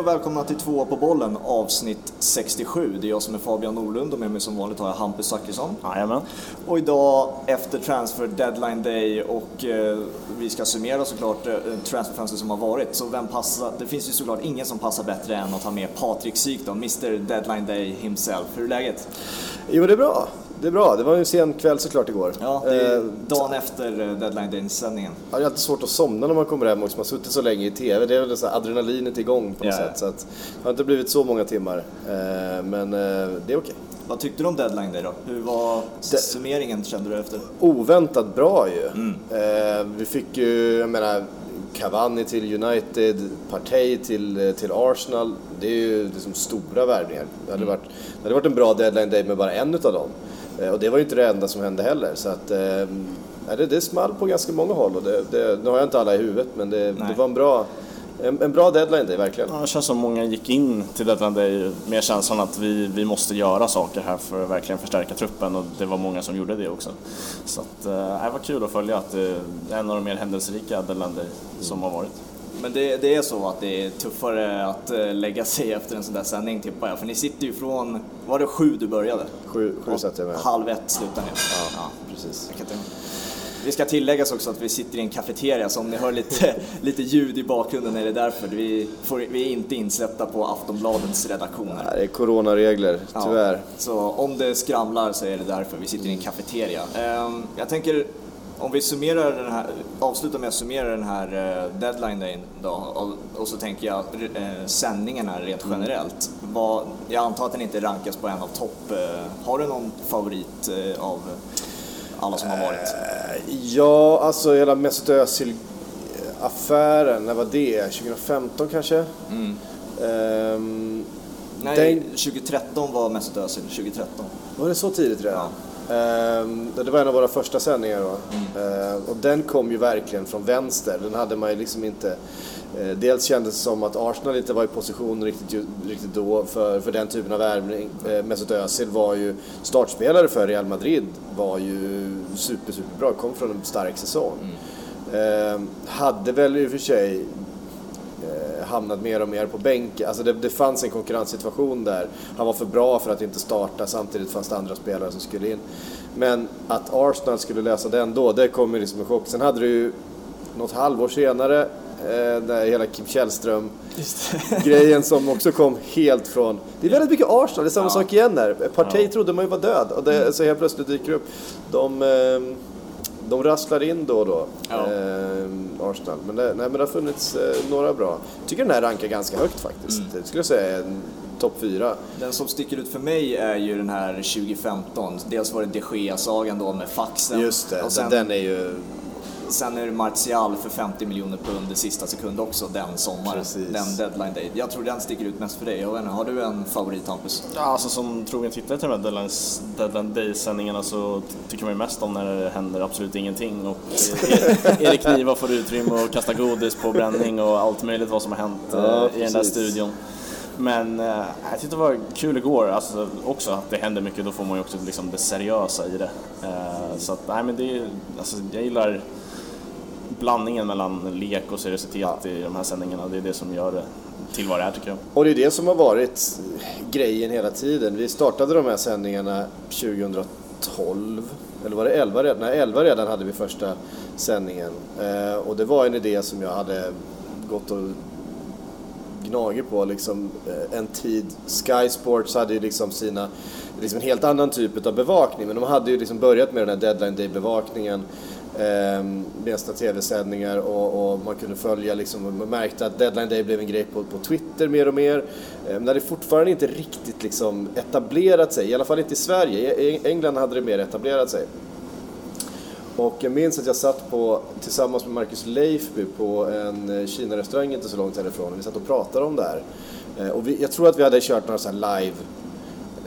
och välkomna till Tvåa på bollen avsnitt 67. Det är jag som är Fabian Norlund och med mig som vanligt har jag Hampus Zachrisson. Jajamän. Och idag efter transfer deadline day och eh, vi ska summera såklart eh, transferfönstret som har varit. Så vem passar? Det finns ju såklart ingen som passar bättre än att ha med Patrik Syk då, Mr Deadline Day himself. Hur är läget? Jo, det är bra. Det är bra. Det var ju en sen kväll såklart igår. Ja, det är Eh, dagen efter eh, deadline day-sändningen. Ja, Det är alltid svårt att somna när man kommer hem och man har suttit så länge i TV. Det är väl så här adrenalinet igång på något Ja. sätt. Så att, det har inte blivit så många timmar. Eh, Men eh, det är okej. Vad tyckte du om deadline day då? Hur var summeringen kände du efter? Oväntat bra ju. Mm. Eh, Vi fick ju, jag menar, Cavani till United, Partey till, eh, till Arsenal. Det är ju liksom stora värvningar. Det hade, Mm. varit, det hade varit en bra deadline day med bara en utav dem. Eh, Och det var ju inte det enda som hände heller. Så att, eh, nej, det, det small på ganska många håll. Och det, det, nu har jag inte alla i huvudet, men det, det var en bra, en, en bra deadline day, verkligen. Ja, det känns som många gick in till Deadline Day med känslan att vi, vi måste göra saker här för att verkligen förstärka truppen och det var många som gjorde det också. Så att, eh, det var kul att följa att det är en av de mer händelserika Deadline Day som har varit. Men det, det är så att det är tuffare att eh, lägga sig efter en sån där sändning tippar jag. För ni sitter ju från, var det sju du började? Sju, sju satt jag med. Halv ett slutar ni. Ja, Precis. tänka mig. Vi ska tilläggas också att vi sitter i en kafeteria så om ni hör lite, lite ljud i bakgrunden är det därför. Vi, får, vi är inte insläppta på Aftonbladets redaktion här. Nej, Det är coronaregler, Ja, tyvärr. Så om det skramlar så är det därför vi sitter i en kafeteria. Ehm, jag tänker, om vi summerar den här, avslutar med att summera den här eh, deadline dayn då, och, och så tänker jag eh, sändningarna rent Mm. generellt. Vad, jag antar att den inte rankas på en av topp. Eh, har du någon favorit eh, av alla som har varit? Ja, alltså hela Mesut Özil-affären, när var det? 2015 kanske? Mm. Ehm, Nej, den- 2013 var Mesut Özil, 2013. var det så tidigt redan? Ehm, det var en av våra första sändningar då. Ehm, och den kom ju verkligen från vänster. Den hade man ju liksom inte... eh, dels kändes det som att Arsenal inte var i position riktigt, riktigt då för, för den typen av värvning. Uh, Mesut Özil var ju startspelare för Real Madrid. Var ju super, superbra. Kom från en stark säsong. Ehm, hade väl i och för sig eh, hamnat mer och mer på bänken. Alltså det, det fanns en konkurrenssituation där. Han var för bra för att inte starta, samtidigt fanns det andra spelare som skulle in. Men att Arsenal skulle lösa den då, det kom ju liksom en chock. Sen hade du ju något halvår senare, eh, när hela Kim Källström-grejen som också kom helt från... Det är väldigt mycket Arsenal, det är samma sak igen där. Partey trodde man ju var död och det, så helt plötsligt dyker upp. De, eh, de rasslar in då och då, Ja. eh, Arsenal. Men det, nej, men det har funnits eh, några bra. Jag tycker den här rankar ganska högt faktiskt. Det skulle jag säga en topp fyra. Den som sticker ut för mig är ju den här 2015. Dels var det de Gea-sagan då med faxen. Just det, Och sen, den är ju... sen är det Martial för 50 miljoner pund i sista sekund också den sommaren. Precis. Den deadline day. Jag tror den sticker ut mest för dig. Jag vet inte, har du en favorit Hampus? Ja, alltså som trogen tittare till de här Deadline, Deadline Day-sändningarna så tycker man ju mest om när det händer absolut ingenting och eh, Erik Niva får utrymme att kasta godis på bränning och allt möjligt vad som har hänt Ja, eh, i den där studion. Men eh, jag tyckte det var kul igår, alltså också att det händer mycket, då får man ju också liksom det seriösa i det. Eh, så att, nej men det är, alltså jag gillar blandningen mellan lek och seriositet i de här sändningarna, det är det som gör det till vad det är tycker jag. Och det är det som har varit grejen hela tiden. Vi startade de här sändningarna 2012, eller var det 11 redan? Nej, 11 redan hade vi första sändningen. Eh, och det var en idé som jag hade gått och gnagit på liksom eh, en tid. Sky Sports hade ju liksom sina, liksom en helt annan typ av bevakning. Men de hade ju liksom börjat med den här deadline day-bevakningen eh, med sina tv-sändningar och, och man kunde följa liksom, man märkte att deadline day blev en grej på, på Twitter mer och mer. Eh, men det hade fortfarande inte riktigt liksom etablerat sig, i alla fall inte i Sverige. I England hade det mer etablerat sig. Och jag minns att jag satt på, tillsammans med Marcus Leifby på en eh, Kina-restaurang inte så långt härifrån. Vi satt och pratade om det här. Ehm, och vi, jag tror att vi hade kört några så här live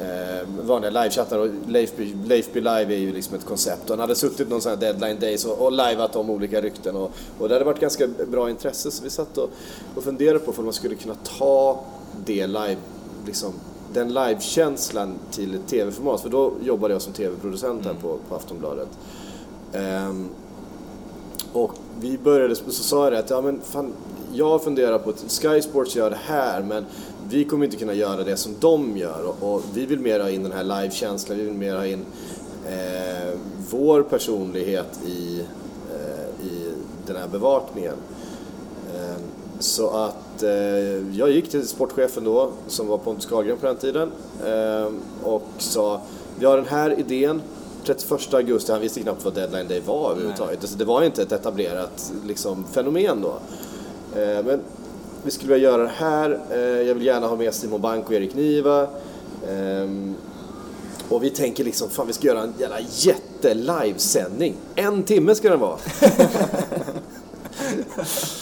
eh, vanliga livechattar och Leifby, Leifby Live är ju liksom ett koncept. Och han hade suttit någon sån här deadline days och, och liveat om olika rykten och, och det hade varit ganska bra intresse så vi satt och, och funderade på om man skulle kunna ta det live, liksom, den livekänslan till ett tv-format. För då jobbade jag som tv-producent här på, på Aftonbladet. Ehm, och vi började, så sa jag det att ja, men fan, jag funderar på att Sky Sports gör det här men vi kommer inte kunna göra det som de gör och, och vi vill mer ha in den här live-känslan, vi vill mer ha in eh, vår personlighet i, eh, i den här bevakningen. Eh, så att eh, jag gick till sportchefen då, som var Pontus Carlgren på den tiden, eh, och sa vi har den här idén, 31 augusti, han visste knappt vad deadline day var överhuvudtaget. Alltså, det var inte ett etablerat liksom, fenomen då. Eh, men vi skulle vilja göra det här, eh, jag vill gärna ha med Simon Bank och Erik Niva. Ehm, och vi tänker liksom, fan vi ska göra en jävla jätte-livesändning. En timme ska den vara.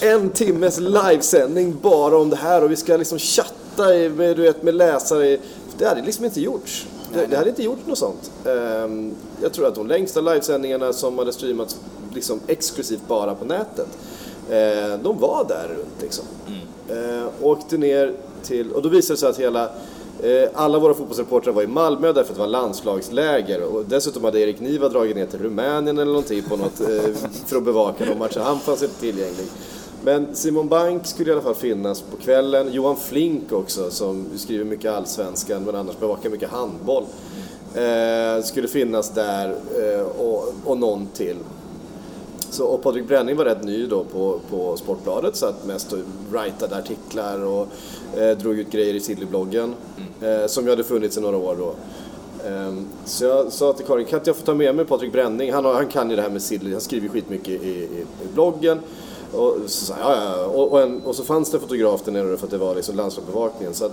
en timmes livesändning bara om det här och vi ska liksom chatta med, du vet, med läsare. Det hade liksom inte gjorts. Det, det hade inte gjort något sånt. Um, jag tror att de längsta livesändningarna som hade streamats liksom exklusivt bara på nätet, uh, de var där runt liksom. Mm. Eh, åkte ner till, och då visade det sig att hela eh, alla våra fotbollsreportrar var i Malmö därför att det var landslagsläger och dessutom hade Erik Niva dragit ner till Rumänien eller någonting på något, eh, för att bevaka de matcherna. Han fanns inte tillgänglig. Men Simon Bank skulle i alla fall finnas på kvällen. Johan Flink också, som skriver mycket allsvenskan men annars bevakar mycket handboll. Eh, skulle finnas där eh, och, och någon till. Så, och Patrik Bränning var rätt ny då på, på Sportbladet, så att mest writade artiklar och eh, drog ut grejer i Silly-bloggen. Eh, som ju hade funnits i några år då. Ehm, så jag sa till Karin, kan inte jag få ta med mig Patrik Bränning? Han, har, han kan ju det här med Silly, han skriver skitmycket i, i, i bloggen. Och så, ja, ja. Och, och, en, och, så fanns det fotograf där nere för att det var liksom landslagsbevakningen. Så att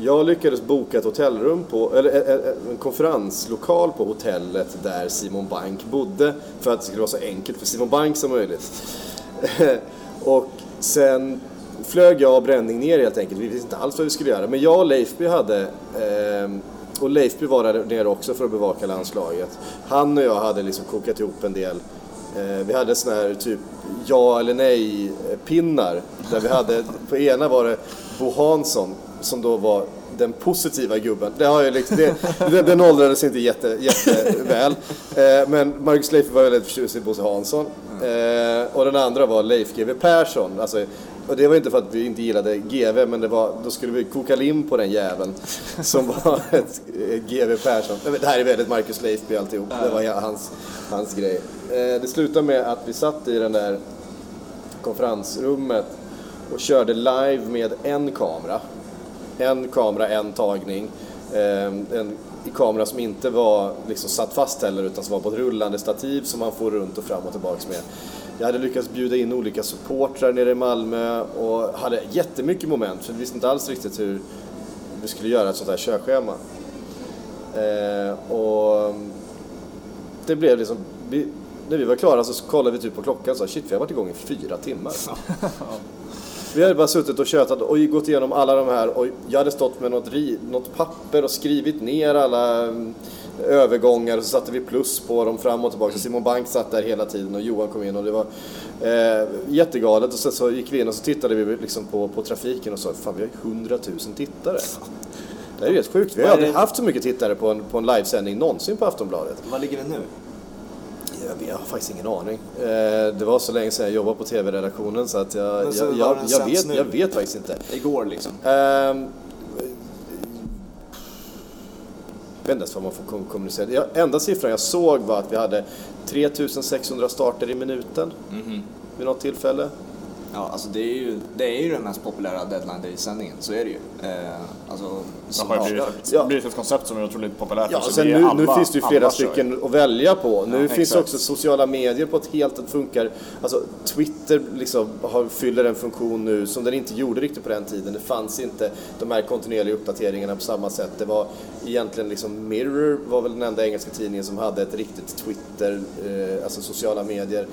jag lyckades boka ett hotellrum på, eller eh, eh, eh, en konferenslokal på hotellet där Simon Bank bodde för att det skulle vara så enkelt för Simon Bank som möjligt. och sen flög jag och Bränning ner helt enkelt. Vi visste inte alls vad vi skulle göra. Men jag och Leifby hade, eh, och Leifby var där nere också för att bevaka landslaget. Han och jag hade liksom kokat ihop en del Eh, vi hade sådana här typ ja eller nej pinnar. Där vi hade, på ena var det Bo Hansson som då var den positiva gubben. Det har ju liksom, det, den, den åldrades inte jätte, jätteväl. Eh, men Marcus Leif var väldigt förtjust i Bosse Hansson. Eh, och den andra var Leif GW Persson. Alltså, och det var inte för att vi inte gillade GV, men det var, då skulle vi koka lim på den jäveln som var ett eh, GV Persson. Eh, det här är väldigt Marcus Leifby alltihop, det var hans, hans grej. Eh, det slutade med att vi satt i den där konferensrummet och körde live med en kamera. En kamera, en tagning. Ehm, en kamera som inte var liksom satt fast heller utan som var på ett rullande stativ som man får runt och fram och tillbaks med. Jag hade lyckats bjuda in olika supportrar nere i Malmö och hade jättemycket moment för vi visste inte alls riktigt hur vi skulle göra ett sånt här körschema. Eh, och det blev liksom, vi, när vi var klara så kollade vi typ på klockan och sa shit vi har varit igång i fyra timmar. Vi hade bara suttit och tjötat och gått igenom alla de här och jag hade stått med något, något papper och skrivit ner alla mm, övergångar och så satte vi plus på dem fram och tillbaka. Så Simon Bank satt där hela tiden och Johan kom in och det var eh, jättegalet. Och sen så gick vi in och så tittade vi liksom på, på trafiken och sa fan vi har ju 100 000 tittare. Det är ju helt sjukt. Vi har aldrig haft så mycket tittare på en, på en livesändning någonsin på Aftonbladet. Vad ligger det nu? Jag, har faktiskt ingen aning. Eh, det var så länge sedan jag jobbade på TV-redaktionen så att jag, jag, jag, jag vet, jag vet faktiskt inte. Igår liksom? Eh, vet inte ens vad man får kommunicera. Ja, enda siffran jag såg var att vi hade 3600 starter i minuten mm -hmm. vid något tillfälle. Ja, alltså det är ju, det är ju den mest populära deadline day-sändningen, så är det ju. Eh, alltså, det har ju blivit, ja. blivit ett koncept som är otroligt populärt. Ja, sen nu, alla, nu finns det ju flera stycken att välja på. Nu ja, finns exakt. också sociala medier på ett helt att funkar. Alltså Twitter liksom har, fyller en funktion nu som den inte gjorde riktigt på den tiden. Det fanns inte de här kontinuerliga uppdateringarna på samma sätt. Det var egentligen liksom Mirror var väl den enda engelska tidningen som hade ett riktigt Twitter, eh, alltså sociala medier.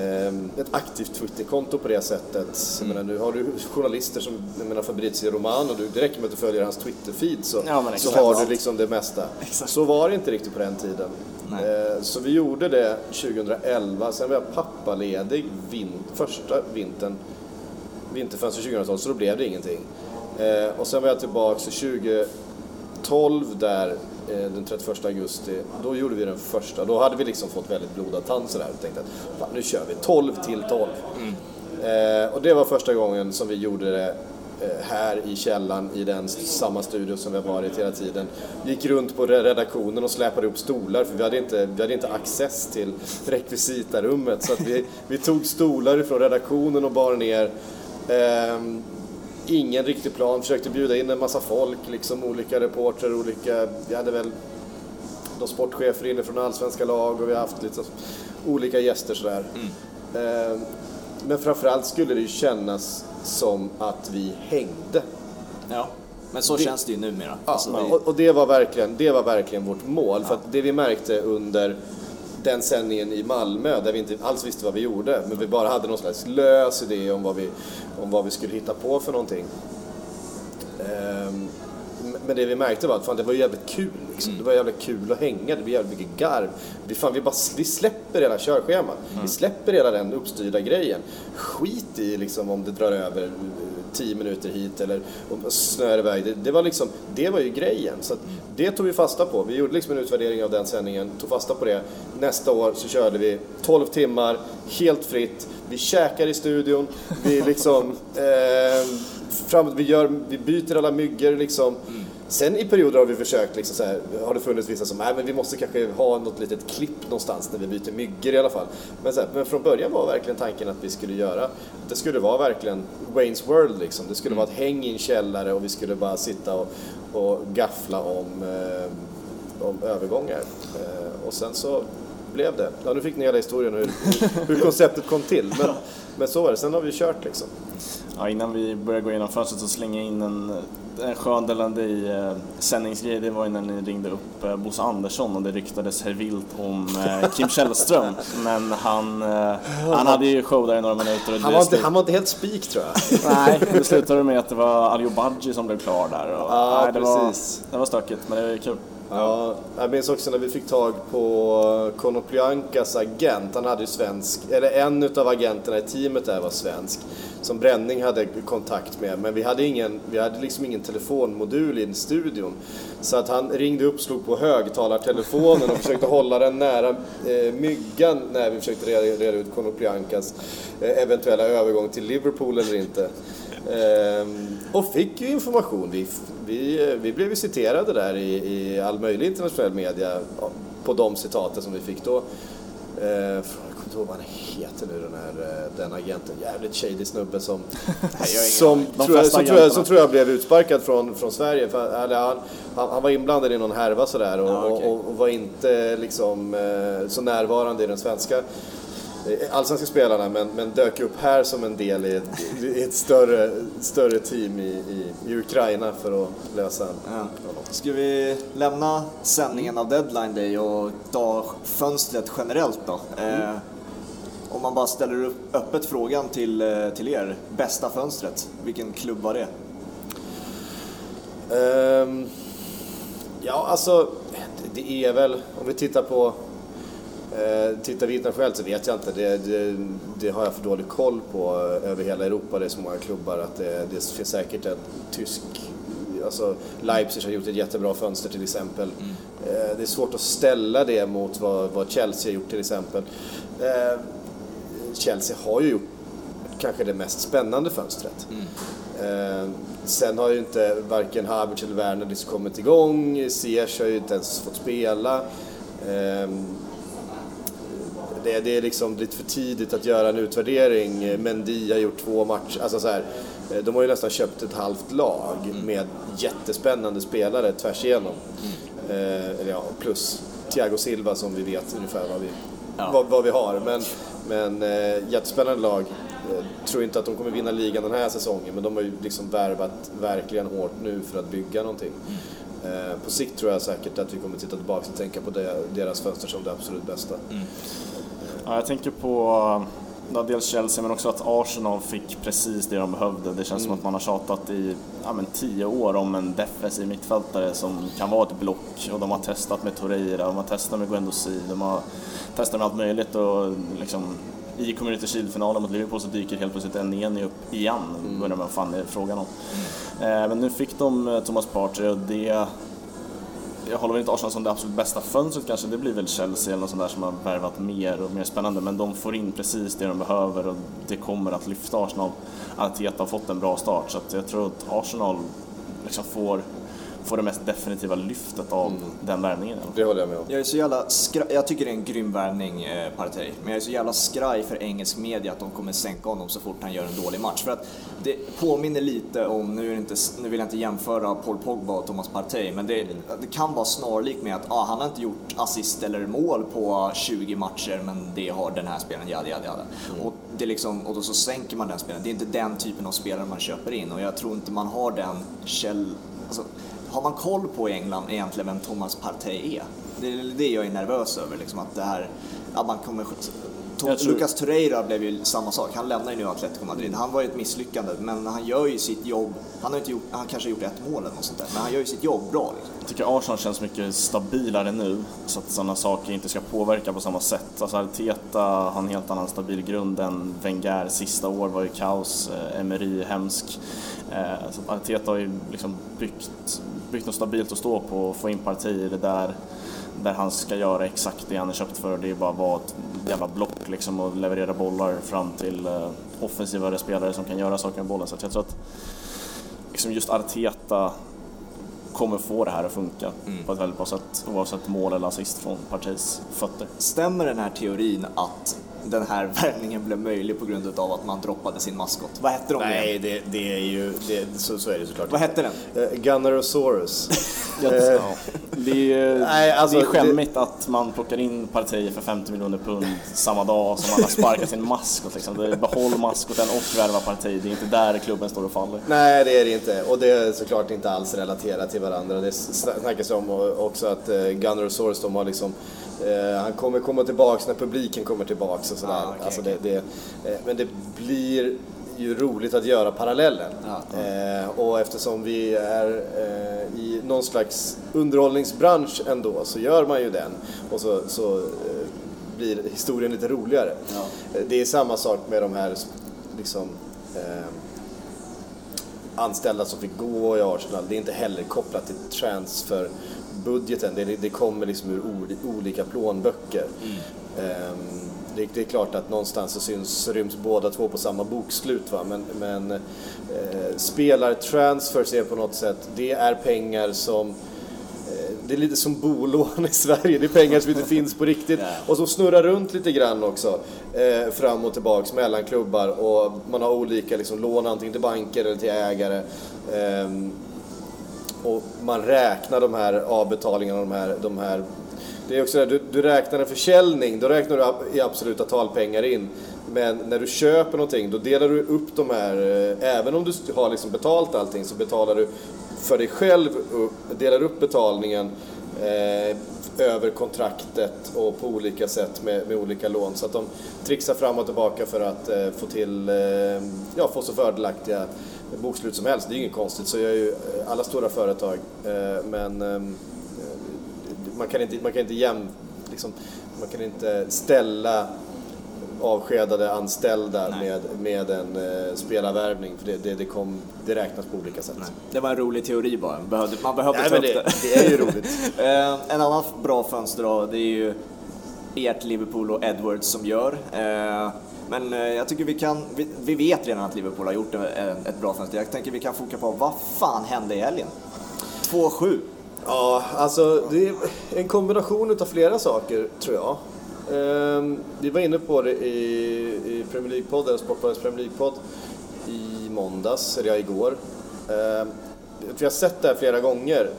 Ehm, ett aktivt Twitterkonto på det sättet. Mm. Menar, nu har du journalister som jag menar Fabrizio Romano, du, det räcker med att du följer hans Twitterfeed så, ja, så har du liksom det mesta. Exakt. Så var det inte riktigt på den tiden. Eh, så vi gjorde det 2011, sen var jag pappaledig vin, första vintern, vinterfönster 2012, så då blev det ingenting. Eh, och sen var jag tillbaka 2012 där den 31 augusti, då gjorde vi den första. Då hade vi liksom fått väldigt blodad tand sådär och tänkte att nu kör vi 12 till 12. Mm. Eh, och det var första gången som vi gjorde det eh, här i källan i den samma studio som vi har varit hela tiden. Gick runt på redaktionen och släpade upp stolar för vi hade inte, vi hade inte access till rekvisitarummet så att vi, vi tog stolar ifrån redaktionen och bar ner. Eh, ingen riktig plan, försökte bjuda in en massa folk, liksom olika reportrar, olika, vi hade väl de sportchefer inne från allsvenska lag och vi har haft lite olika gäster sådär. Mm. Eh, men framförallt skulle det ju kännas som att vi hängde. Ja, men så det, känns det ju numera. Ja, alltså, vi... och, och, det, var verkligen, det var verkligen vårt mål. Ja. För att det vi märkte under den sändningen i Malmö där vi inte alls visste vad vi gjorde, men vi bara hade någon slags lös idé om vad vi, om vad vi skulle hitta på för någonting. Um, men det vi märkte var att fan, det var jävligt kul. Liksom. Mm. Det var jävligt kul att hänga, det blev jävligt mycket garv. Vi, fan, vi, bara, vi släpper hela körschemat. Mm. Vi släpper hela den uppstyrda grejen. Skit i liksom, om det drar över 10 minuter hit eller snöar iväg. Det, det, var liksom, det var ju grejen. Så det tog vi fasta på. Vi gjorde liksom en utvärdering av den sändningen, tog fasta på det. Nästa år så körde vi 12 timmar, helt fritt. Vi käkar i studion, vi liksom... Eh, fram, vi, gör, vi byter alla myggor liksom. Mm. Sen i perioder har vi försökt, liksom så här, har det funnits vissa som, nej men vi måste kanske ha något litet klipp någonstans när vi byter myggor i alla fall. Men, så här, men från början var verkligen tanken att vi skulle göra, det skulle vara verkligen Wayne's World liksom. Det skulle mm. vara ett häng i en källare och vi skulle bara sitta och, och gaffla om, eh, om övergångar. Eh, och sen så blev det. Ja, nu fick ni hela historien hur, hur konceptet kom till. Men, men så var det, sen har vi kört liksom. Ja, innan vi börjar gå igenom fönstret så slänger jag in en, en skön Delandej eh, sändningsgrej. Det var ju när ni ringde upp eh, Bosse Andersson och det ryktades här vilt om eh, Kim Källström. Men han, eh, han hade ju show där i några minuter. Och han, var inte, han var inte helt spik tror jag. nej, det slutade med att det var Aljo Badji som blev klar där. Och, ja, nej, det precis. Var, det var stökigt, men det var kul. Ja, jag minns också när vi fick tag på Konoplyankas agent. Han hade ju svensk, eller en utav agenterna i teamet där var svensk. Som Bränning hade kontakt med. Men vi hade, ingen, vi hade liksom ingen telefonmodul i studion. Så att han ringde upp, slog på högtalartelefonen och försökte hålla den nära eh, myggan när vi försökte reda, reda ut Konoplyankas eh, eventuella övergång till Liverpool eller inte. Ehm, och fick ju information. Vi, vi, eh, vi blev ju citerade där i, i all möjlig internationell media på de citaten som vi fick då. Ehm, kommer inte ihåg vad han heter nu den här eh, den agenten. Jävligt shady snubbe som, som, tror jag, som, tror jag, som tror jag blev utsparkad från, från Sverige. För, eller, han, han, han var inblandad i någon härva sådär och, ja, okay. och, och, var inte liksom, eh, så närvarande i den svenska allsvenska spelarna men, men dök upp här som en del i ett, i ett större, större team i, i, i, Ukraina för att lösa en... Ja. Ska vi lämna sändningen av Deadline Day och ta fönstret generellt då? Mm. Eh, om man bara ställer upp öppet frågan till, eh, till er, bästa fönstret, vilken klubb var det? Um, ja, alltså det är väl, om vi tittar på Eh, tittar vi internationellt så vet jag inte. Det, det, det, har jag för dålig koll på eh, över hela Europa. Det är så många klubbar att det, det finns säkert en tysk... Alltså Leipzig har gjort ett jättebra fönster till exempel. Mm. Eh, det är svårt att ställa det mot vad, vad Chelsea har gjort till exempel. Eh, Chelsea har ju gjort kanske det mest spännande fönstret. Mm. Eh, sen har ju inte varken Havertz eller Werner liksom kommit igång. Ziyech har ju inte ens fått spela. Eh, det, det är liksom lite för tidigt att göra en utvärdering. Mendy har gjort två matcher. Alltså så här, eh, de har ju nästan köpt ett halvt lag mm. med jättespännande spelare tvärs igenom. Mm. Eh, ja, plus Thiago Silva som vi vet ungefär vad vi, ja. vad, vad, vi har. Men, men eh, jättespännande lag. Jag eh, tror inte att de kommer vinna ligan den här säsongen men de har ju liksom värvat verkligen hårt nu för att bygga någonting. Eh, på sikt tror jag säkert att vi kommer titta tillbaka och tänka på det, deras fönster som det absolut bästa. Mm. Ja, jag tänker på ja, dels Chelsea men också att Arsenal fick precis det de behövde. Det känns mm. som att man har tjatat i ja, men tio år om en defensiv mittfältare som kan vara ett block och de har testat med Torreira, de har testat med Guendouzi, de har testat med allt möjligt och liksom i Community Shield-finalen mot Liverpool så dyker helt plötsligt en Neni upp igen. Mm. Undrar vad fan är frågan om. Mm. Eh, men nu fick de eh, Thomas Partey och det jag håller väl inte Arsenal som det absolut bästa fönstret kanske, det blir väl Chelsea eller något sånt där som har värvat mer och mer spännande, men de får in precis det de behöver och det kommer att lyfta Arsenal. Arteta har fått en bra start, så att jag tror att Arsenal liksom får får det mest definitiva lyftet av mm. den värvningen. Det håller jag med om. Jag är så jävla skra- Jag tycker det är en grym värvning, eh, Partey. Men jag är så jävla skraj för engelsk media att de kommer sänka honom så fort han gör en dålig match. För att det påminner lite om, nu, är inte, nu vill jag inte jämföra Paul Pogba och Thomas Partey, men det, det kan vara snarlikt med att ah, han har inte gjort assist eller mål på 20 matcher, men det har den här spelaren, jada jada jada. Mm. Och, det liksom, och då så sänker man den spelaren. Det är inte den typen av spelare man köper in och jag tror inte man har den käll... Alltså, har man koll på i England egentligen vem Thomas Partey är? Det är det jag är nervös över, liksom, att det här, att man kommer Tror... Lucas Torreira blev ju samma sak. Han lämnar ju nu Atletico Madrid. Han var ju ett misslyckande, men han gör ju sitt jobb. Han har, inte gjort, han kanske har gjort ett mål eller något sånt där, men han gör ju sitt jobb bra. Liksom. Jag tycker Arsenal känns mycket stabilare nu, så att sådana saker inte ska påverka på samma sätt. Alltså Arteta har en helt annan stabil grund än Wenger. Sista år var ju kaos, eh, Emery hemsk. Eh, så Arteta har ju liksom byggt, byggt något stabilt att stå på och få in partier där där han ska göra exakt det han är köpt för. Det är bara att vara ett jävla block liksom och leverera bollar fram till uh, offensivare spelare som kan göra saker med bollen. Så jag tror att liksom just Arteta kommer få det här att funka mm. på ett väldigt bra sätt oavsett mål eller assist från Partis fötter. Stämmer den här teorin att den här värvningen blev möjlig på grund av att man droppade sin maskot. Vad hette de Nej, det, det, är ju, det, så, så är det såklart. Vad hette den? Uh, Gunnerosaurus. ja, det, är, Nej, alltså, det är skämmigt det... att man plockar in partier för 50 miljoner pund samma dag som man har sparkat sin maskot. Liksom. Det är behåll maskoten och värva parti. Det är inte där klubben står och faller. Nej, det är det inte. Och det är såklart inte alls relaterat till varandra. Det snackas om också att uh, Gunnerosaurus, de har liksom Eh, han kommer komma tillbaks när publiken kommer tillbaks och sådär. Ah, okay, alltså det, det, eh, men det blir ju roligt att göra parallellen. Ah, eh, och eftersom vi är eh, i någon slags underhållningsbransch ändå så gör man ju den. Och så, så eh, blir historien lite roligare. Ja. Eh, det är samma sak med de här liksom, anställda som fick gå i Arsenal. Det är inte heller kopplat till transfer budgeten, det, det kommer liksom ur olika plånböcker. Mm. Um, det, det, är klart att någonstans så, syns, ryms båda två på samma bokslut. Va? Men, men eh, spelartransfers är på något sätt, det är pengar som eh, det är lite som bolån i Sverige, det är pengar som inte finns på riktigt och som snurrar runt lite grann också eh, fram och tillbaks mellan klubbar och man har olika liksom, lån antingen till banker eller till ägare. Eh, och man räknar de här avbetalningarna, de här, de här det är också det, du, du räknar en försäljning, då räknar du i absoluta talpengar in. Men när du köper någonting, då delar du upp de här, eh, även om du har liksom betalt allting, så betalar du för dig själv, delar upp betalningen eh, över kontraktet och på olika sätt med, med, olika lån. Så att de trixar fram och tillbaka för att eh, få till, eh, ja, få så fördelaktiga bokslut som helst. Det är inget konstigt, så gör ju eh, alla stora företag. Eh, men ehm, man kan inte, man kan inte jäm, liksom, man kan inte ställa avskedade anställda med, med en eh, spelarvärvning. För det, det, det, kom, det räknas på olika sätt. Nej. Det var en rolig teori bara. Man behövde, man behövde Nej, ta upp det, det. det är ju roligt. eh, en annan bra fönster då, det är ju ert Liverpool och Edwards som gör. Eh, men eh, jag tycker vi kan, vi, vi, vet redan att Liverpool har gjort ett bra fönster. Jag tänker vi kan foka på vad fan hände i helgen? 2-7. Ja, alltså det är en kombination av flera saker tror jag. Um, vi var inne på det i, i Premier League-podden, Sportbladets Premier League-podd i måndags, eller ja, igår. Ehm, um, vi har sett det här flera gånger,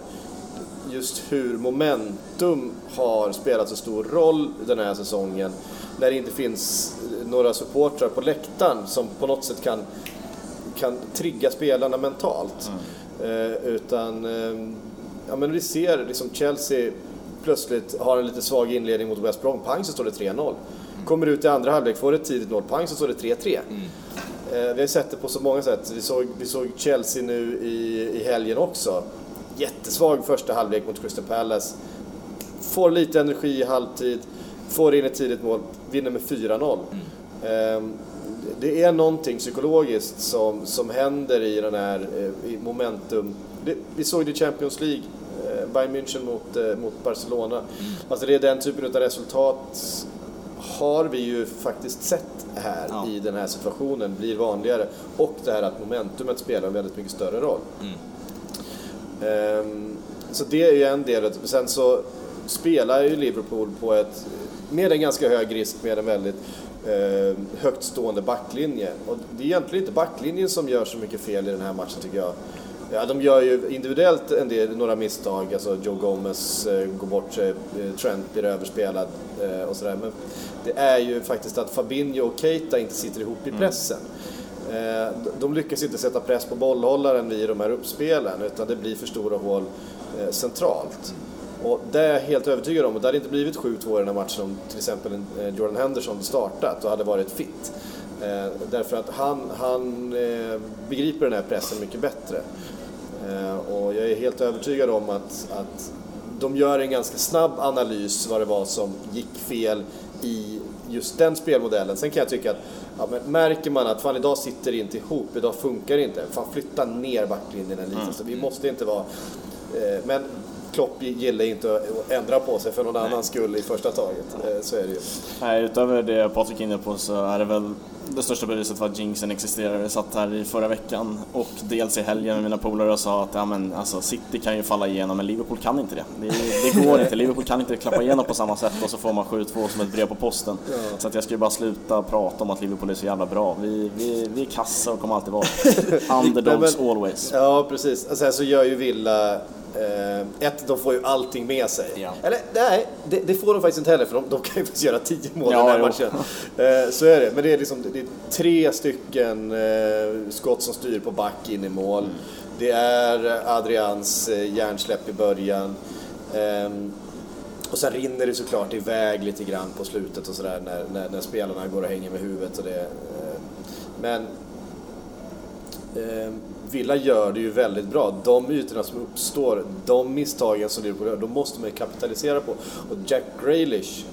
just hur momentum har spelat så stor roll den här säsongen. När det inte finns några supportrar på läktaren som på något sätt kan, kan trigga spelarna mentalt. Mm. Uh, utan uh, ja, men vi ser liksom Chelsea plötsligt har en lite svag inledning mot West Brom, pang så står det 3-0. Kommer ut i andra halvlek, får ett tidigt mål, pang så står det 3-3. Mm. Eh, vi har sett det på så många sätt. Vi såg, vi såg Chelsea nu i, i helgen också. Jättesvag första halvlek mot Crystal Palace. Får lite energi i halvtid, får in ett tidigt mål, vinner med 4-0. Mm. Eh, det är någonting psykologiskt som, som händer i den här eh, i momentum. Det, vi såg det i Champions League eh, Bayern München mot, eh, mot Barcelona. Alltså det är den typen av resultat har vi ju faktiskt sett här ja. i den här situationen blir vanligare. Och det här att momentumet spelar en väldigt mycket större roll. Mm. Um, så det är ju en del. Sen så spelar ju Liverpool på ett, med en ganska hög risk med en väldigt eh, högt stående backlinje. Och det är egentligen inte backlinjen som gör så mycket fel i den här matchen tycker jag. Ja, de gör ju individuellt en del, några misstag, alltså Joe Gomez eh, går bort sig, eh, Trent blir överspelad eh, och sådär. Men det är ju faktiskt att Fabinho och Keita inte sitter ihop i mm. pressen. Mm. De lyckas inte sätta press på bollhållaren vid de här uppspelen utan det blir för stora hål eh, centralt. Och det är jag helt övertygad om. Och det hade inte blivit 7-2 i den här matchen om till exempel eh, Jordan Henderson startat och hade varit fit. Eh, därför att han, han eh, begriper den här pressen mycket bättre. Eh, och jag är helt övertygad om att, att de gör en ganska snabb analys vad det var som gick fel i just den spelmodellen. Sen kan jag tycka att ja, men märker man att fan idag sitter det inte ihop, idag funkar det inte. Fan flytta ner backlinjen lite. Mm. Så vi måste inte vara... Eh, men Klopp gillar inte att ändra på sig för någon Nej. annans skull i första taget. Eh, så är det ju. Nej, utöver det Patrik är inne på så är det väl det största beviset för att jinxen existerar. Jag satt här i förra veckan och dels i helgen med mina polare och sa att ja, men, alltså, City kan ju falla igenom men Liverpool kan inte det. Det, det går inte. Liverpool kan inte klappa igenom på samma sätt och så får man 7-2 som ett brev på posten. Ja. Så att jag skulle bara sluta prata om att Liverpool är så jävla bra. Vi, vi, vi är kassa och kommer alltid vara underdogs men, always. Ja, precis. Sen alltså, så gör ju Villa Eh, ett, de får ju allting med sig. Ja. Eller nej, det, det, får de faktiskt inte heller för de, de kan ju faktiskt göra tio mål ja, den här matchen. Eh, så är det. Men det är, liksom, det är tre stycken eh, skott som styr på back in i mål. Mm. Det är Adrians eh, hjärnsläpp i början. Ehm, och sen rinner det såklart iväg lite grann på slutet och sådär när, när, när, spelarna går och hänger med huvudet. Och det, eh, men ehm, Villa gör det ju väldigt bra. De ytorna som uppstår, de misstagen som Liverpool gör, de måste man ju kapitalisera på. Och Jack Grealish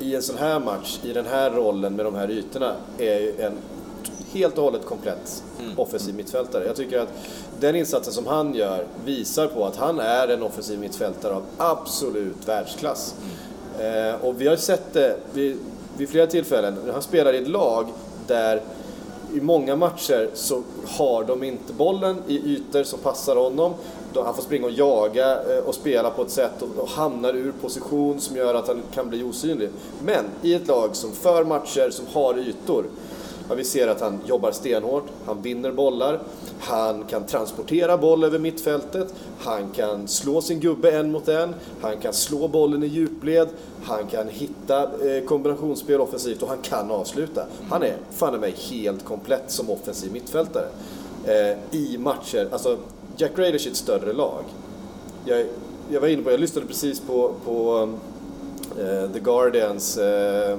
i en sån här match, i den här rollen med de här ytorna, är ju en helt och hållet komplett mm. offensiv mittfältare. Jag tycker att den insatsen som han gör visar på att han är en offensiv mittfältare av absolut världsklass. Eh, och vi har sett det vid, vid flera tillfällen. Han spelar i ett lag där i många matcher så har de inte bollen i ytor som passar honom. Han får springa och jaga eh, och spela på ett sätt och hamnar ur position som gör att han kan bli osynlig. Men i ett lag som för matcher, som har ytor, Ja, vi ser att han jobbar stenhårt, han vinner bollar, han kan transportera boll över mittfältet, han kan slå sin gubbe en mot en, han kan slå bollen i djupled, han kan hitta eh, kombinationsspel offensivt och han kan avsluta. Han är fan mig helt komplett som offensiv mittfältare. Eh, I matcher, alltså Jack Grealish är ett större lag. Jag, jag var inne på, jag lyssnade precis på, på uh, The Guardians uh,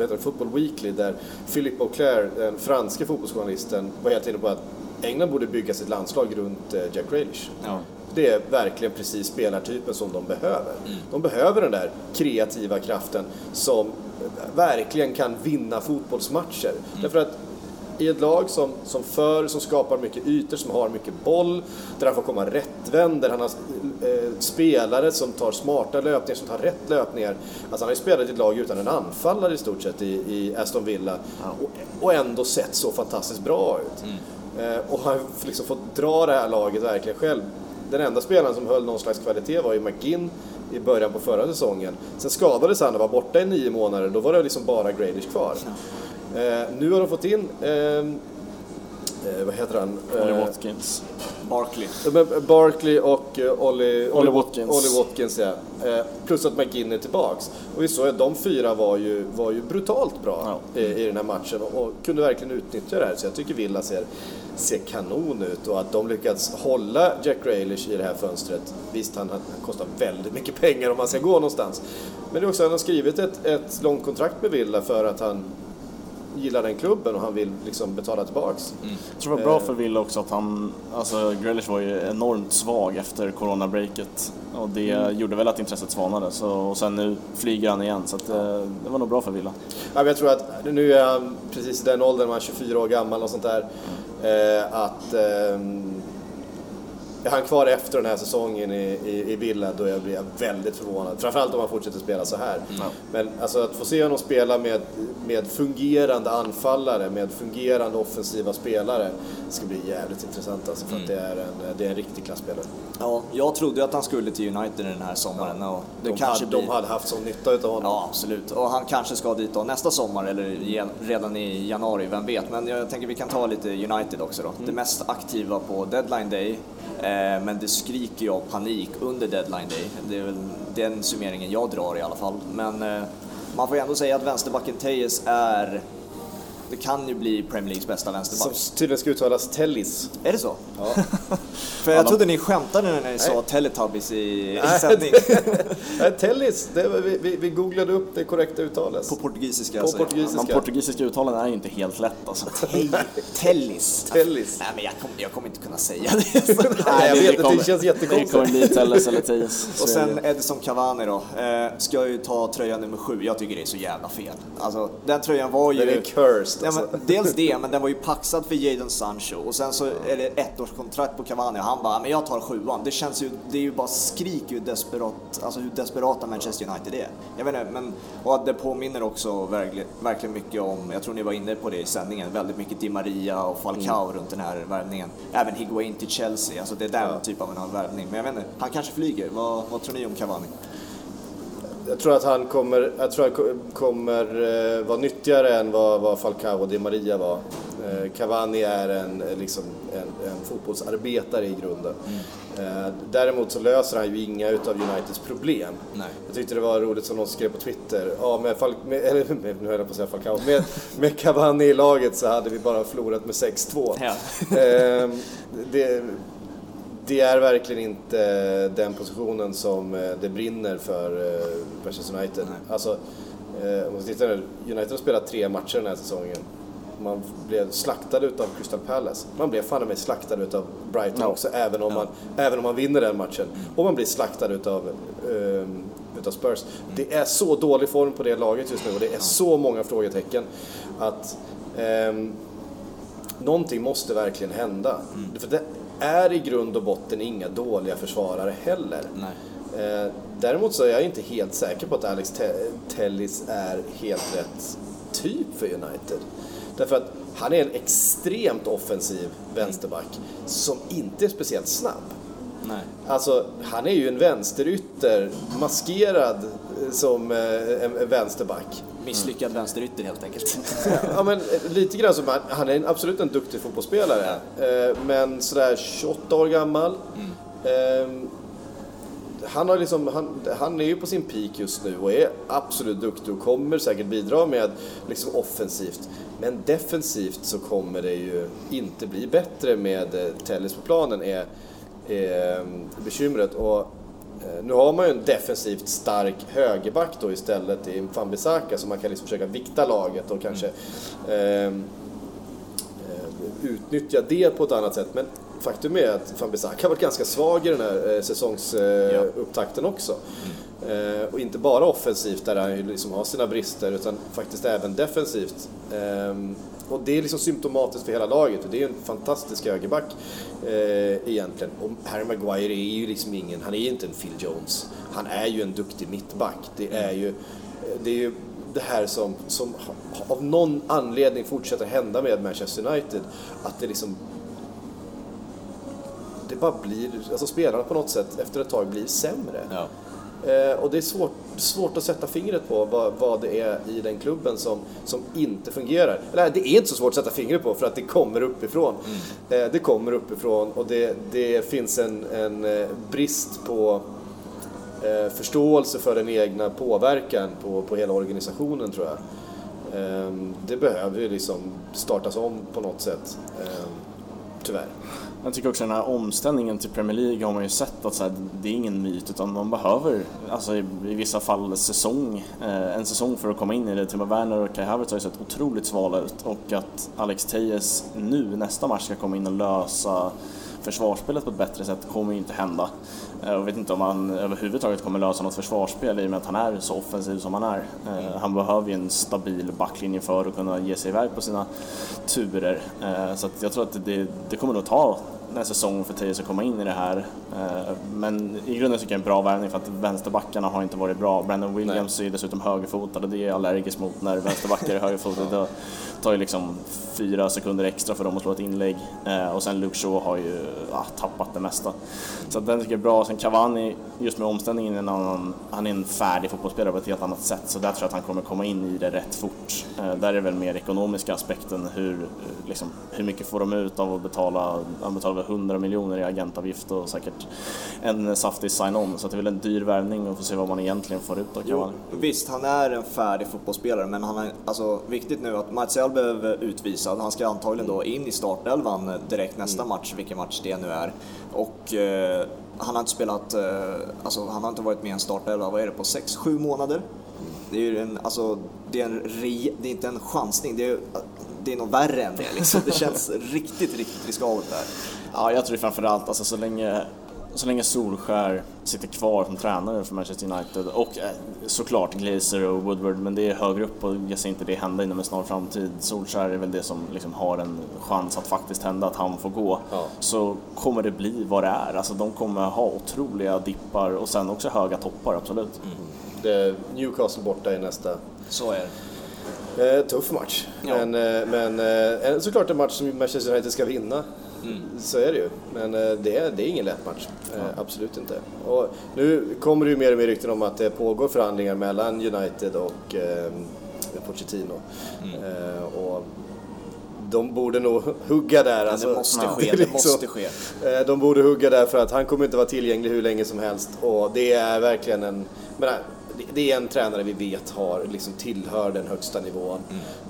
uh, Football Weekly där Philip Auclair, den franske fotbollsjournalisten, var helt inne på att England borde bygga sitt landslag runt Jack Grealish. Ja. Det är verkligen precis spelartypen som de behöver. Mm. De behöver den där kreativa kraften som verkligen kan vinna fotbollsmatcher. Mm. Därför att i ett lag som, som för, som skapar mycket ytor, som har mycket boll, där han får komma rättvänd, där han har eh, spelare som tar smarta löpningar, som tar rätt löpningar. Alltså han har ju spelat i ett lag utan en anfallare i stort sett i, i Aston Villa och, och, ändå sett så fantastiskt bra ut. Mm. Eh, och har liksom fått dra det här laget verkligen själv. Den enda spelaren som höll någon slags kvalitet var ju McGinn i början på förra säsongen. Sen skadades han och var borta i nio månader, då var det liksom bara Gradish kvar. Ja. Eh, nu har de fått in, ehm, eh, vad heter han? Olly eh, Watkins. Barkley. Barkley och uh, Ollie, Ollie, Watkins. Ollie Watkins ja. Eh, plus att McGinn är tillbaks. Och vi såg att de fyra var ju, var ju brutalt bra ja. i, i den här matchen och, och, kunde verkligen utnyttja det här. Så jag tycker Villa ser, ser kanon ut och att de lyckats hålla Jack Grealish i det här fönstret. Visst, han, han kostar väldigt mycket pengar om han ska gå någonstans. Men det är också att han har skrivit ett, ett långt kontrakt med Villa för att han gillar den klubben och han vill liksom betala tillbaks. Mm. Jag tror det var bra för Wille också att han, alltså Grealish var ju enormt svag efter coronabreaket och det mm. gjorde väl att intresset svalnade så, och sen nu flyger han igen så att. Eh, det var nog bra för Villa. Ja, jag tror att nu är han precis i den åldern, man är 24 år gammal och sånt där, eh, att eh, är han kvar efter den här säsongen i, i, i Villa då jag blir jag väldigt förvånad. Framförallt om han fortsätter spela så här. Mm. Men alltså att få se honom spela med, med fungerande anfallare, med fungerande offensiva spelare, ska bli jävligt intressant alltså, för att det är en, det är en riktig klasspelare. Ja, jag trodde att han skulle till United den här sommaren och det De, kanske hade, blir... de hade haft sån nytta utav honom. Ja, absolut. Och han kanske ska dit då nästa sommar eller redan i januari, vem vet. Men jag tänker vi kan ta lite United också då. Det mest aktiva på deadline day, eh, Eh, men det skriker ju av panik under deadline day. Det är väl den summeringen jag drar i alla fall. Men eh, man får ju ändå säga att vänsterbacken Tejes är... Det kan ju bli Premier Leagues bästa Som vänsterback. tydligen ska uttalas Tellis. Är det så? Ja. För jag de- trodde ni skämtade när ni sa Nej. Teletubbies i, i sändning. Nej, Tellis, det, var- vi, vi, vi googlade upp det korrekta uttalet. På portugisiska På alltså. portugisiska. De portugisiska uttalen är ju inte helt lätt alltså. Tellis. Tellis. Nej men jag kommer, jag kommer inte kunna säga det. Nej, jag det- vet det att det känns Det jättekonstigt. kommer bli Telles eller Tejes. Och sen det. Edison Cavani då. Eh, ska ju ta tröja nummer sju. Jag tycker det är så jävla fel. Alltså den tröjan var ju... Den är cursed Nej, alltså. men, dels det, men den var ju paxad för Jadon Sancho och sen så är det ettårskontrakt på Cavani och han bara, men jag tar sjuan. Det känns ju, det är ju bara skrik hur desperat, alltså hur desperata Manchester United är. Jag vet inte, men och det påminner också verkligen, verkligen mycket om, jag tror ni var inne på det i sändningen, väldigt mycket Di Maria och Falcao runt den här värvningen. Även Higuain till Chelsea, alltså det är den Ja. typen av en värvning. Men jag vet inte, han kanske flyger. Vad, vad tror ni om Cavani? Jag tror att han kommer, jag tror att han kommer eh, vara nyttigare än vad, vad Falcao och Di Maria var. Eh, Cavani är en, eh, liksom, en, en fotbollsarbetare i grunden. Eh, däremot så löser han ju inga utav Uniteds problem. Nej. Jag tyckte det var roligt som någon skrev på Twitter. Ja, med, Fal- med, eller, med, nu höll jag på att säga Falcao. Med, med Cavani i laget så hade vi bara förlorat med 6-2. Ja. Ehm, det, det är verkligen inte den positionen som eh, det brinner för eh, Manchester United. Alltså, eh, om man tittar nu, United har spelat tre matcher den här säsongen. Man blev slaktad utav Crystal Palace. Man blev fan mig slaktad utav Brighton Ja. också, även om, man, även om man vinner den matchen. Och man blir slaktad utav, ehm, utav Spurs. Det är så dålig form på det laget just nu och det är så många frågetecken att ehm, någonting måste verkligen hända. För det är i grund och botten inga dåliga försvarare heller. Eh, däremot så är jag inte helt säker på att Alex Te- Tellis är helt rätt typ för United. Därför att han är en extremt offensiv vänsterback som inte är speciellt snabb. Nej. Alltså, han är ju en vänsterytter maskerad eh, som eh, en vänsterback. Misslyckad vänsterytter helt enkelt. Ja, men eh, lite grann som han, han är absolut en duktig fotbollsspelare. Eh, men sådär 28 år gammal. Eh, han, har liksom, han, han är ju på sin peak just nu och är absolut duktig och kommer säkert bidra med liksom offensivt. Men defensivt så kommer det ju inte bli bättre med eh, Tellis på planen är, är eh, bekymret. Och, nu har man ju en defensivt stark högerback då istället i Fambisaka så man kan liksom försöka vikta laget och kanske ehm, eh, utnyttja det på ett annat sätt. Men faktum är att Fambisaka har varit ganska svag i den här eh, säsongsupptakten också. Eh, och inte bara offensivt där han liksom har sina brister utan faktiskt även defensivt. Ehm, och det är liksom symptomatiskt för hela laget och det är en fantastisk högerback eh, egentligen. Och Harry Maguire är ju liksom ingen, han är ju inte en Phil Jones. Han är ju en duktig mittback. Det är ju eh, det, är ju det här som, som av någon anledning fortsätter hända med Manchester United. Att det liksom det bara blir, alltså spelarna på något sätt efter ett tag blir sämre. Ja. Eh, och det är svårt, svårt att sätta fingret på vad, vad det är i den klubben som, som inte fungerar. Eller det är inte så svårt att sätta fingret på för att det kommer uppifrån. Eh, det kommer uppifrån och det, det finns en, en eh, brist på eh, förståelse för den egna påverkan på, på hela organisationen tror jag. Eh, det behöver ju liksom startas om på något sätt. Eh, tyvärr. Jag tycker också den här omställningen till Premier League har man ju sett att så här, det är ingen myt utan man behöver, alltså i, i vissa fall säsong, eh, en säsong för att komma in i det. Timo Werner och Kai Havertz har ju sett otroligt svala ut och att Alex Tejes nu nästa match ska komma in och lösa försvarsspelet på ett bättre sätt kommer ju inte hända. Eh, jag vet inte om han överhuvudtaget kommer lösa något försvarsspel i och med att han är så offensiv som han är. Eh, han behöver ju en stabil backlinje för att kunna ge sig iväg på sina turer. Eh, så att jag tror att det, det kommer nog ta när säsongen för Teija ska komma in i det här. Eh, men i grunden tycker jag en bra värvning för att vänsterbackarna har inte varit bra. Brandon Williams Nej. är dessutom högerfotad och det är jag allergisk mot när vänsterbackar är högerfotade tar ju liksom fyra sekunder extra för dem att slå ett inlägg. Eh, och sen Luke Shaw har ju ah, tappat det mesta. Så den tycker jag är bra. Sen Cavani, just med omställningen, en annan, han är en färdig fotbollsspelare på ett helt annat sätt. Så där tror jag att han kommer komma in i det rätt fort. Eh, där är det väl mer ekonomiska aspekten. Hur, liksom, hur mycket får de ut av att betala? Han betalar väl 100 miljoner i agentavgift och säkert en saftig sign-on. Så det är väl en dyr värvning och får se vad man egentligen får ut av Cavani. Visst, han är en färdig fotbollsspelare men han är alltså viktigt nu att Martial blev utvisad. Han ska antagligen då in i startelvan direkt nästa mm. match, vilken match det nu är. Och eh, han har inte spelat, eh, alltså han har inte varit med i en startelva, vad är det, på 6-7 månader? Det är ju en, alltså, det är, en re, det är inte en chansning, det är, det är nog värre än det liksom. Det känns riktigt, riktigt riskabelt där. Ja, jag tror framförallt, alltså så länge så länge Solskär sitter kvar som tränare för Manchester United och eh, såklart Glazer och Woodward, men det är högre upp och jag ser inte det hända inom en snar framtid. Solskär är väl det som liksom har en chans att faktiskt hända, att han får gå. Ja. Så kommer det bli vad det är. Alltså de kommer ha otroliga dippar och sen också höga toppar, absolut. Mm. Det Newcastle borta i nästa. Så är det. Eh, tuff match, ja. men, eh, men eh, såklart en match som Manchester United ska vinna. Mm. Så är det ju. Men eh, det är, det är ingen lätt match. Eh, ja. Absolut inte. Och nu kommer det ju mer och mer rykten om att det pågår förhandlingar mellan United och eh, Pochettino. Mm. Eh, och de borde nog hugga där. Alltså, det måste ske. Det, liksom, måste ske. Eh, de borde hugga där för att han kommer inte vara tillgänglig hur länge som helst. Och det är verkligen en... Men, det är en tränare vi vet har, liksom tillhör den högsta nivån.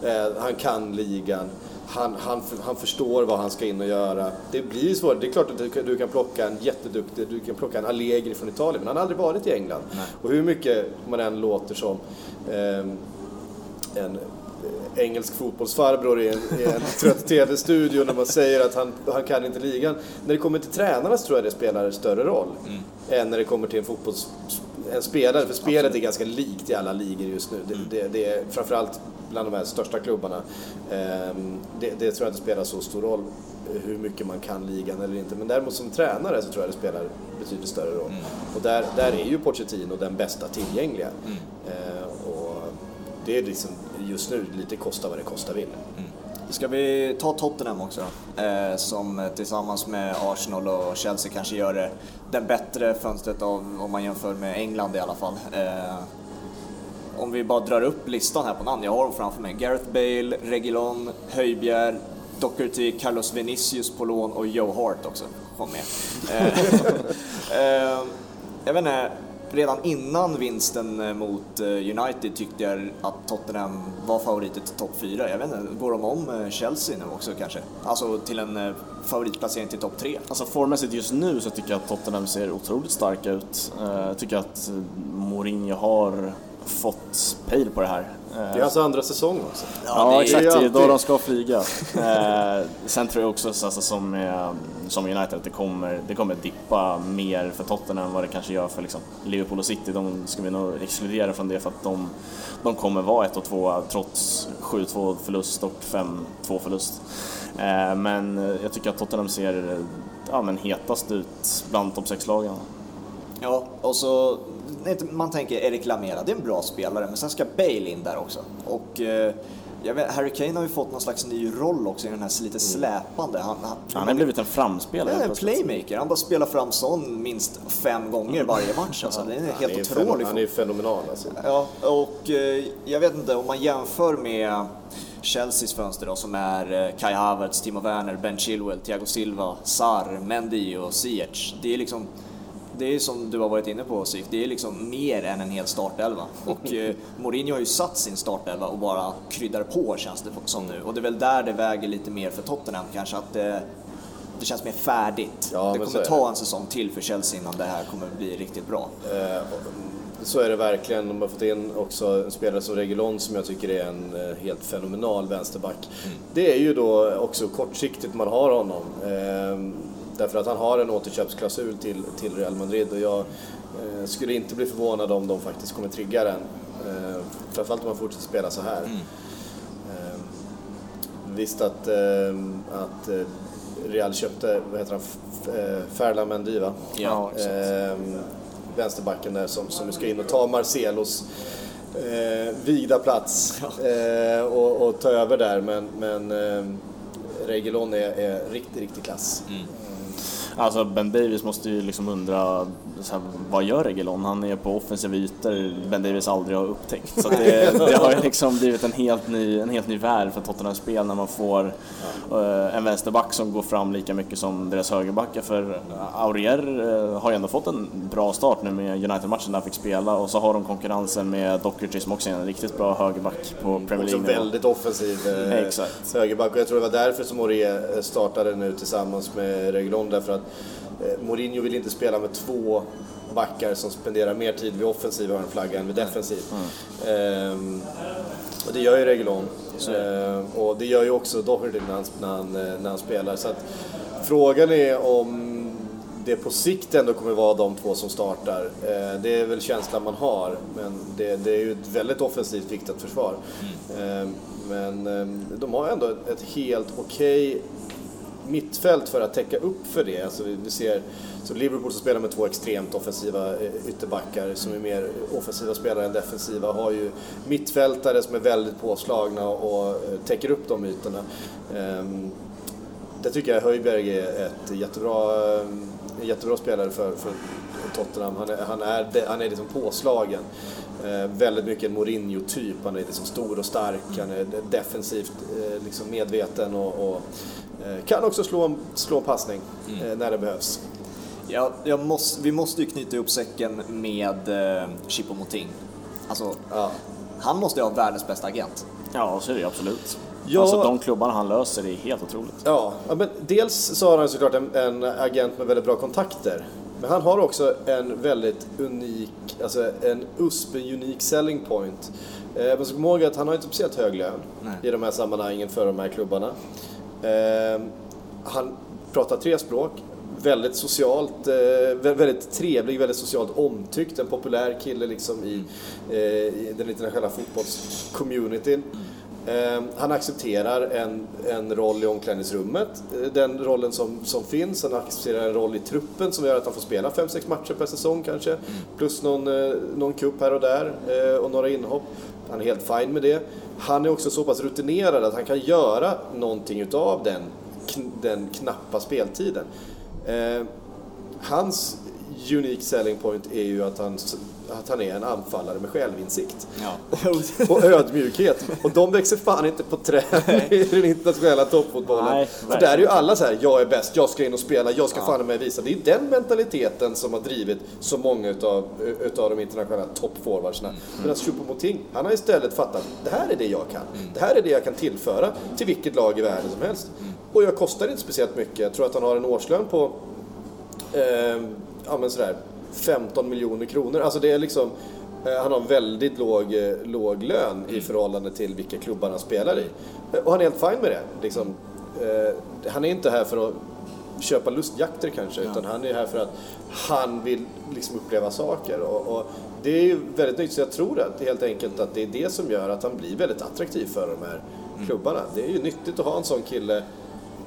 Mm. Han kan ligan han, han, han förstår vad han ska in och göra. Det blir svårt. Det är klart att du, kan plocka en jätteduktig, du kan plocka en Allegri från Italien, men han har aldrig varit i England. Nej. Och hur mycket man än låter som eh, en engelsk fotbollsfarbror i en, i en trött TV-studio när man säger att han, han kan inte ligan. När det kommer till tränarna så tror jag det spelar större roll mm. än när det kommer till en fotbolls en spelare, för spelet Absolut. är ganska likt i alla ligor just nu. Det, mm. det, det är framförallt bland de här största klubbarna. Ehm, det, det, tror jag inte spelar så stor roll hur mycket man kan ligan eller inte. Men däremot som tränare så tror jag det spelar betydligt större roll. Mm. Och där, där är ju Pochettino den bästa tillgängliga. Mm. Ehm, och det är liksom just nu lite kosta vad det kosta vill. Mm. Ska vi ta Tottenham också? Eh, som tillsammans med Arsenal och Chelsea kanske gör det den bättre fönstret av, om man jämför med England i alla fall. Eh, om vi bara drar upp listan här på namn, jag har dem framför mig. Gareth Bale, Regilon, Höjbjer, Doherty, Carlos Vinicius på lån och Joe Hart också kom med. Eh, eh, jag vet inte, redan innan vinsten eh, mot eh, United tyckte jag att Tottenham var favoriter till topp 4. Jag vet inte, går de om eh, Chelsea nu också kanske? Alltså till en favoritplacering till topp 3? Alltså formmässigt just nu så tycker jag att Tottenham ser otroligt starka ut. Jag tycker att Mourinho har fått pejl på det här. Det är alltså andra säsong också. Ja, ja exakt, det är då de ska flyga. eh, sen tror jag också alltså, som, med, som United att det kommer, det kommer dippa mer för Tottenham än vad det kanske gör för liksom, Liverpool och City. De ska vi nog exkludera från det för att de, de kommer vara 1 och 2 trots 7-2 förlust och 5-2 förlust. Eh, men jag tycker att Tottenham ser ja, men hetast ut bland topp 6-lagen. Ja, och så man tänker Erik Lamela, det är en bra spelare, men sen ska Bale in där också. Och eh, jag vet, Harry Kane har ju fått någon slags ny roll också i den här lite mm. släpande. Han, han, han har blivit en framspelare. Ja, en playmaker. Han bara spelar fram sån minst fem gånger varje match. Alltså. Det är helt är otroligt. Han är fenomenal alltså. Ja, och eh, jag vet inte om man jämför med Chelseas fönster då, som är eh, Kai Havertz, Timo Werner, Ben Chilwell, Thiago Silva, Sar, Mendy och Ziyech. Det är liksom det är som du har varit inne på Sif, det är liksom mer än en hel startelva. Och eh, Mourinho har ju satt sin startelva och bara kryddar på känns det som nu. Och det är väl där det väger lite mer för Tottenham kanske, att det, det känns mer färdigt. Ja, det kommer ta en säsong till för Chelsea innan det här kommer bli riktigt bra. Eh, så är det verkligen. De har fått in också en spelare som Regulon som jag tycker är en eh, helt fenomenal vänsterback. Mm. Det är ju då också kortsiktigt man har honom. Eh, Därför att han har en återköpsklausul till, till Real Madrid och jag eh, skulle inte bli förvånad om de faktiskt kommer trigga den. Eh, framförallt om han fortsätter spela så här. Mm. Eh, visst att, eh, att eh, Real köpte, vad heter han, eh, Ferland Mendy va? Ja. Ehm, vänsterbacken där som, som ska in och ta Marcelos eh, vigda plats eh, och, och ta över där. Men, men eh, Reguilon är, är riktigt, riktigt klass. Alltså Ben Davis måste ju liksom undra, här, vad gör Reguilon? Han är på offensiva ytor Ben Davis aldrig har upptäckt. Så det, det har ju liksom blivit en helt ny, en helt ny värld för Tottenhams spel när man får eh, en vänsterback som går fram lika mycket som deras högerbackar. För Aurier eh, har ju ändå fått en bra start nu med United-matchen där han fick spela och så har de konkurrensen med Docherty som också är en riktigt bra högerback på Premier Också League. väldigt offensiv eh, högerback och jag tror det var därför som Aurier startade nu tillsammans med Reguilon därför att eh, Mourinho vill inte spela med två backar som spenderar mer tid vid offensiv hörnflagga än vid defensiv. Ehm, och det gör ju Reguilon. Ehm, och det gör ju också Doherty när han, när han, eh, när han spelar. Så att, frågan är om det på sikt ändå kommer vara de två som startar. Eh, det är väl känslan man har, men det, det är ju ett väldigt offensivt viktigt försvar. Eh, men eh, de har ändå ett helt okej mittfält för att täcka upp för det. Alltså vi vi ser så Liverpool som spelar med två extremt offensiva eh, ytterbackar som är mer offensiva spelare än defensiva har ju mittfältare som är väldigt påslagna och eh, täcker upp de ytorna. Ehm, det tycker jag Höjberg är ett jättebra, en jättebra spelare för, för Tottenham. Han är, han är, han är liksom påslagen. Eh, väldigt mycket en Mourinho-typ. Han är liksom stor och stark, han är defensivt eh, liksom medveten och, och eh, kan också slå en, slå en passning eh, när det behövs. Ja, jag måste, vi måste ju knyta ihop säcken med eh, Choupo-Moting. Alltså, Ja. han måste ju ha världens bästa agent. Ja, så är det ju absolut. Ja. Alltså de klubbarna han löser det är helt otroligt. Ja, ja, men dels så har han såklart en, en agent med väldigt bra kontakter. Men han har också en väldigt unik, alltså en USP, en unik selling point. Eh, man ska komma ihåg att han har inte speciellt hög lön Nej. i de här sammanhangen för de här klubbarna. Eh, han pratar tre språk, väldigt socialt, eh, vä- väldigt trevlig, väldigt socialt omtyckt, en populär kille liksom i, eh, i den internationella fotbollscommunityn. Eh, Ehm, han accepterar en, en roll i omklädningsrummet, eh, den rollen som, som finns. Han accepterar en roll i truppen som gör att han får spela 5-6 matcher per säsong kanske. Plus någon, eh, någon cup här och där eh, och några inhopp. Han är helt fin med det. Han är också så pass rutinerad att han kan göra någonting utav den, den knappa speltiden. Ehm, hans unique selling point är ju att han, att han är en anfallare med självinsikt. Ja. och ödmjukhet. Och de växer fan inte på träd i den internationella toppfotbollen. Nej, För där är ju alla så här, jag är bäst, jag ska in och spela, jag ska fan med visa. Det är ju den mentaliteten som har drivit så många utav, utav de internationella toppforwardsarna. Mm. Medan Choupo-Moting, han har istället fattat, det här är det jag kan. Det här är det jag kan tillföra till vilket lag i världen som helst. Och jag kostar inte speciellt mycket. Jag tror att han har en årslön på eh, ja, men sådär 15 miljoner kronor. Alltså det är liksom, eh, han har en väldigt låg, eh, låg lön i förhållande till vilka klubbar han spelar i. Eh, Och han är helt fin med det. Liksom, han är inte här för att köpa lustjakter kanske, utan han är här för att han vill liksom uppleva saker. Och, och det är ju väldigt nytt, så jag tror att helt enkelt att det är det som gör att han blir väldigt attraktiv för de här klubbarna. Det är ju nyttigt att ha en sån kille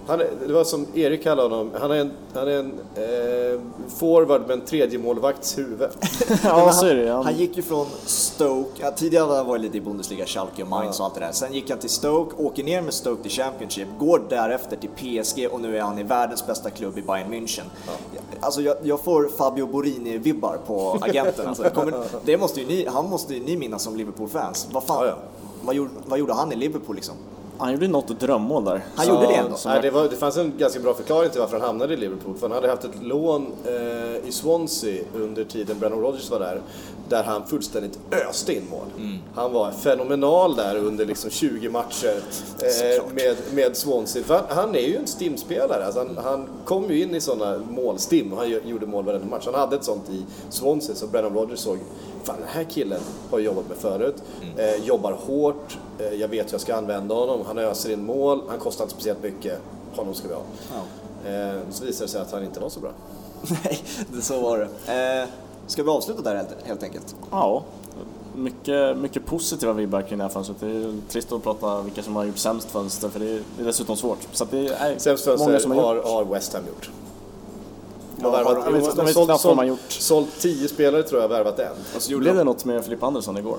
han är, det var som Erik kallade honom, han är en, han är en eh, forward med en tredje målvakts huvud. Ja, så är det. han, Han, gick ju från Stoke, ja, tidigare hade han varit lite i Bundesliga, Schalke och Mainz och allt det där. Sen gick han till Stoke, åker ner med Stoke till Championship, går därefter till PSG och nu är han i världens bästa klubb i Bayern München. Alltså jag, jag får Fabio Borini-vibbar på agenten. Alltså, kommer, det måste ju ni, han måste ju ni minnas som Liverpool-fans. Vad fan, Ja, ja. Vad, gjorde, vad gjorde han i Liverpool liksom? Han gjorde något drömmål där. Han gjorde det ändå? Nej, det, var, det fanns en ganska bra förklaring till varför han hamnade i Liverpool. För han hade haft ett lån eh, i Swansea under tiden Brennan Rodgers var där. Där han fullständigt öste in mål. Mm. Han var fenomenal där under liksom 20 matcher eh, med, med Swansea. För han, han är ju en stimspelare. Alltså han, han kom ju in i sådana målstim och han gjorde mål varenda match. Han hade ett sånt i Swansea så Brennan Rodgers såg Fan den här killen har jag jobbat med förut. Mm. Eh, jobbar hårt. Eh, jag vet hur jag ska använda honom. Han öser in mål. Han kostar inte speciellt mycket. Honom ska vi ha. Eh, så visade det sig att han inte var så bra. Nej, det så var det. Ska vi avsluta där helt, helt enkelt? Ja, mycket, mycket positiva vibbar kring det här fönstret. Det är trist att prata vilka som har gjort sämst fönster för det är, dessutom svårt. Så att det är Sämst många fönster som har har, gjort. har West Ham gjort. Ja, Har värvat, har de- har sålt, sålt, gjort. sålt tio spelare tror jag, värvat en. Och så gjorde Blev de- det något med Filip Andersson igår?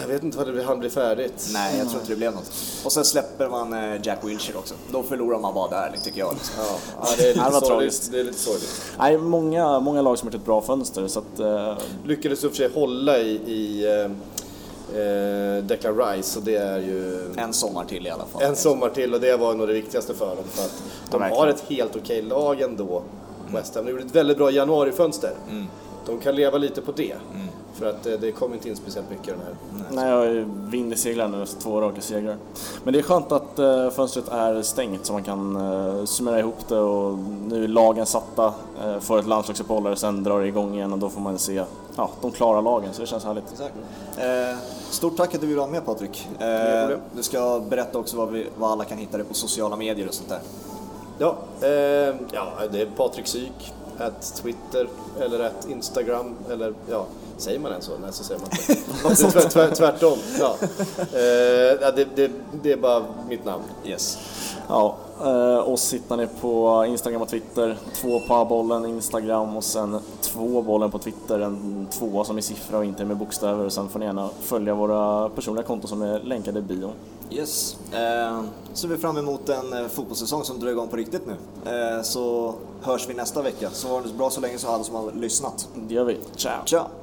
Jag vet inte vad det han blir färdigt. Nej, jag tror inte det blev något. Och sen släpper man eh, Jack Wilshere också. Då förlorar man bara där, tycker jag. Liksom. Ja, det, är Det lite var sorgligt. tragiskt. det är lite sorgligt. Nej, många, många lag som har gjort ett bra fönster så att... Eh, Lyckades i och för sig hålla i, i eh, eh, Declan Rice och det är ju En sommar till i alla fall. en sommar till och det var nog det viktigaste för dem. För att de har ett helt okej lag ändå, West Ham. De gjorde ett väldigt bra januarifönster. De kan leva lite på det. För att eh, det kommer inte in speciellt mycket i den här. nej, jag ju vind i seglen nu, två raka segrar. Men det är skönt att eh, fönstret är stängt så man kan eh, summera ihop det och nu är lagen satta för ett landslagsuppehåll sen drar det igång igen och då får man se ja, de klara lagen så det känns härligt. Exakt. Eh, stort tack att du ville vara med Patrik. Eh, du ska berätta också vad, vi, vad alla kan hitta dig på sociala medier och sånt där. Ja, eh, ja, det är Patrik Syk, at Twitter eller at Instagram eller ja, säger man än så? Nej, så säger man inte. Är tvär, tvär, tvärtom. Ja. Eh, det, det, det är bara mitt namn. Yes. Ja, eh, oss hittar ni på Instagram och Twitter. Två på bollen Instagram och sen två bollen på Twitter. En tvåa som är siffra och inte med bokstäver. Sen får ni gärna följa våra personliga konton som är länkade i bion. Yes. Eh, så är vi fram emot en eh, fotbollssäsong som drar igång på riktigt nu. Eh, så hörs vi nästa vecka. Så var det bra så länge så alla som har lyssnat. Det gör vi. Ciao! Ciao!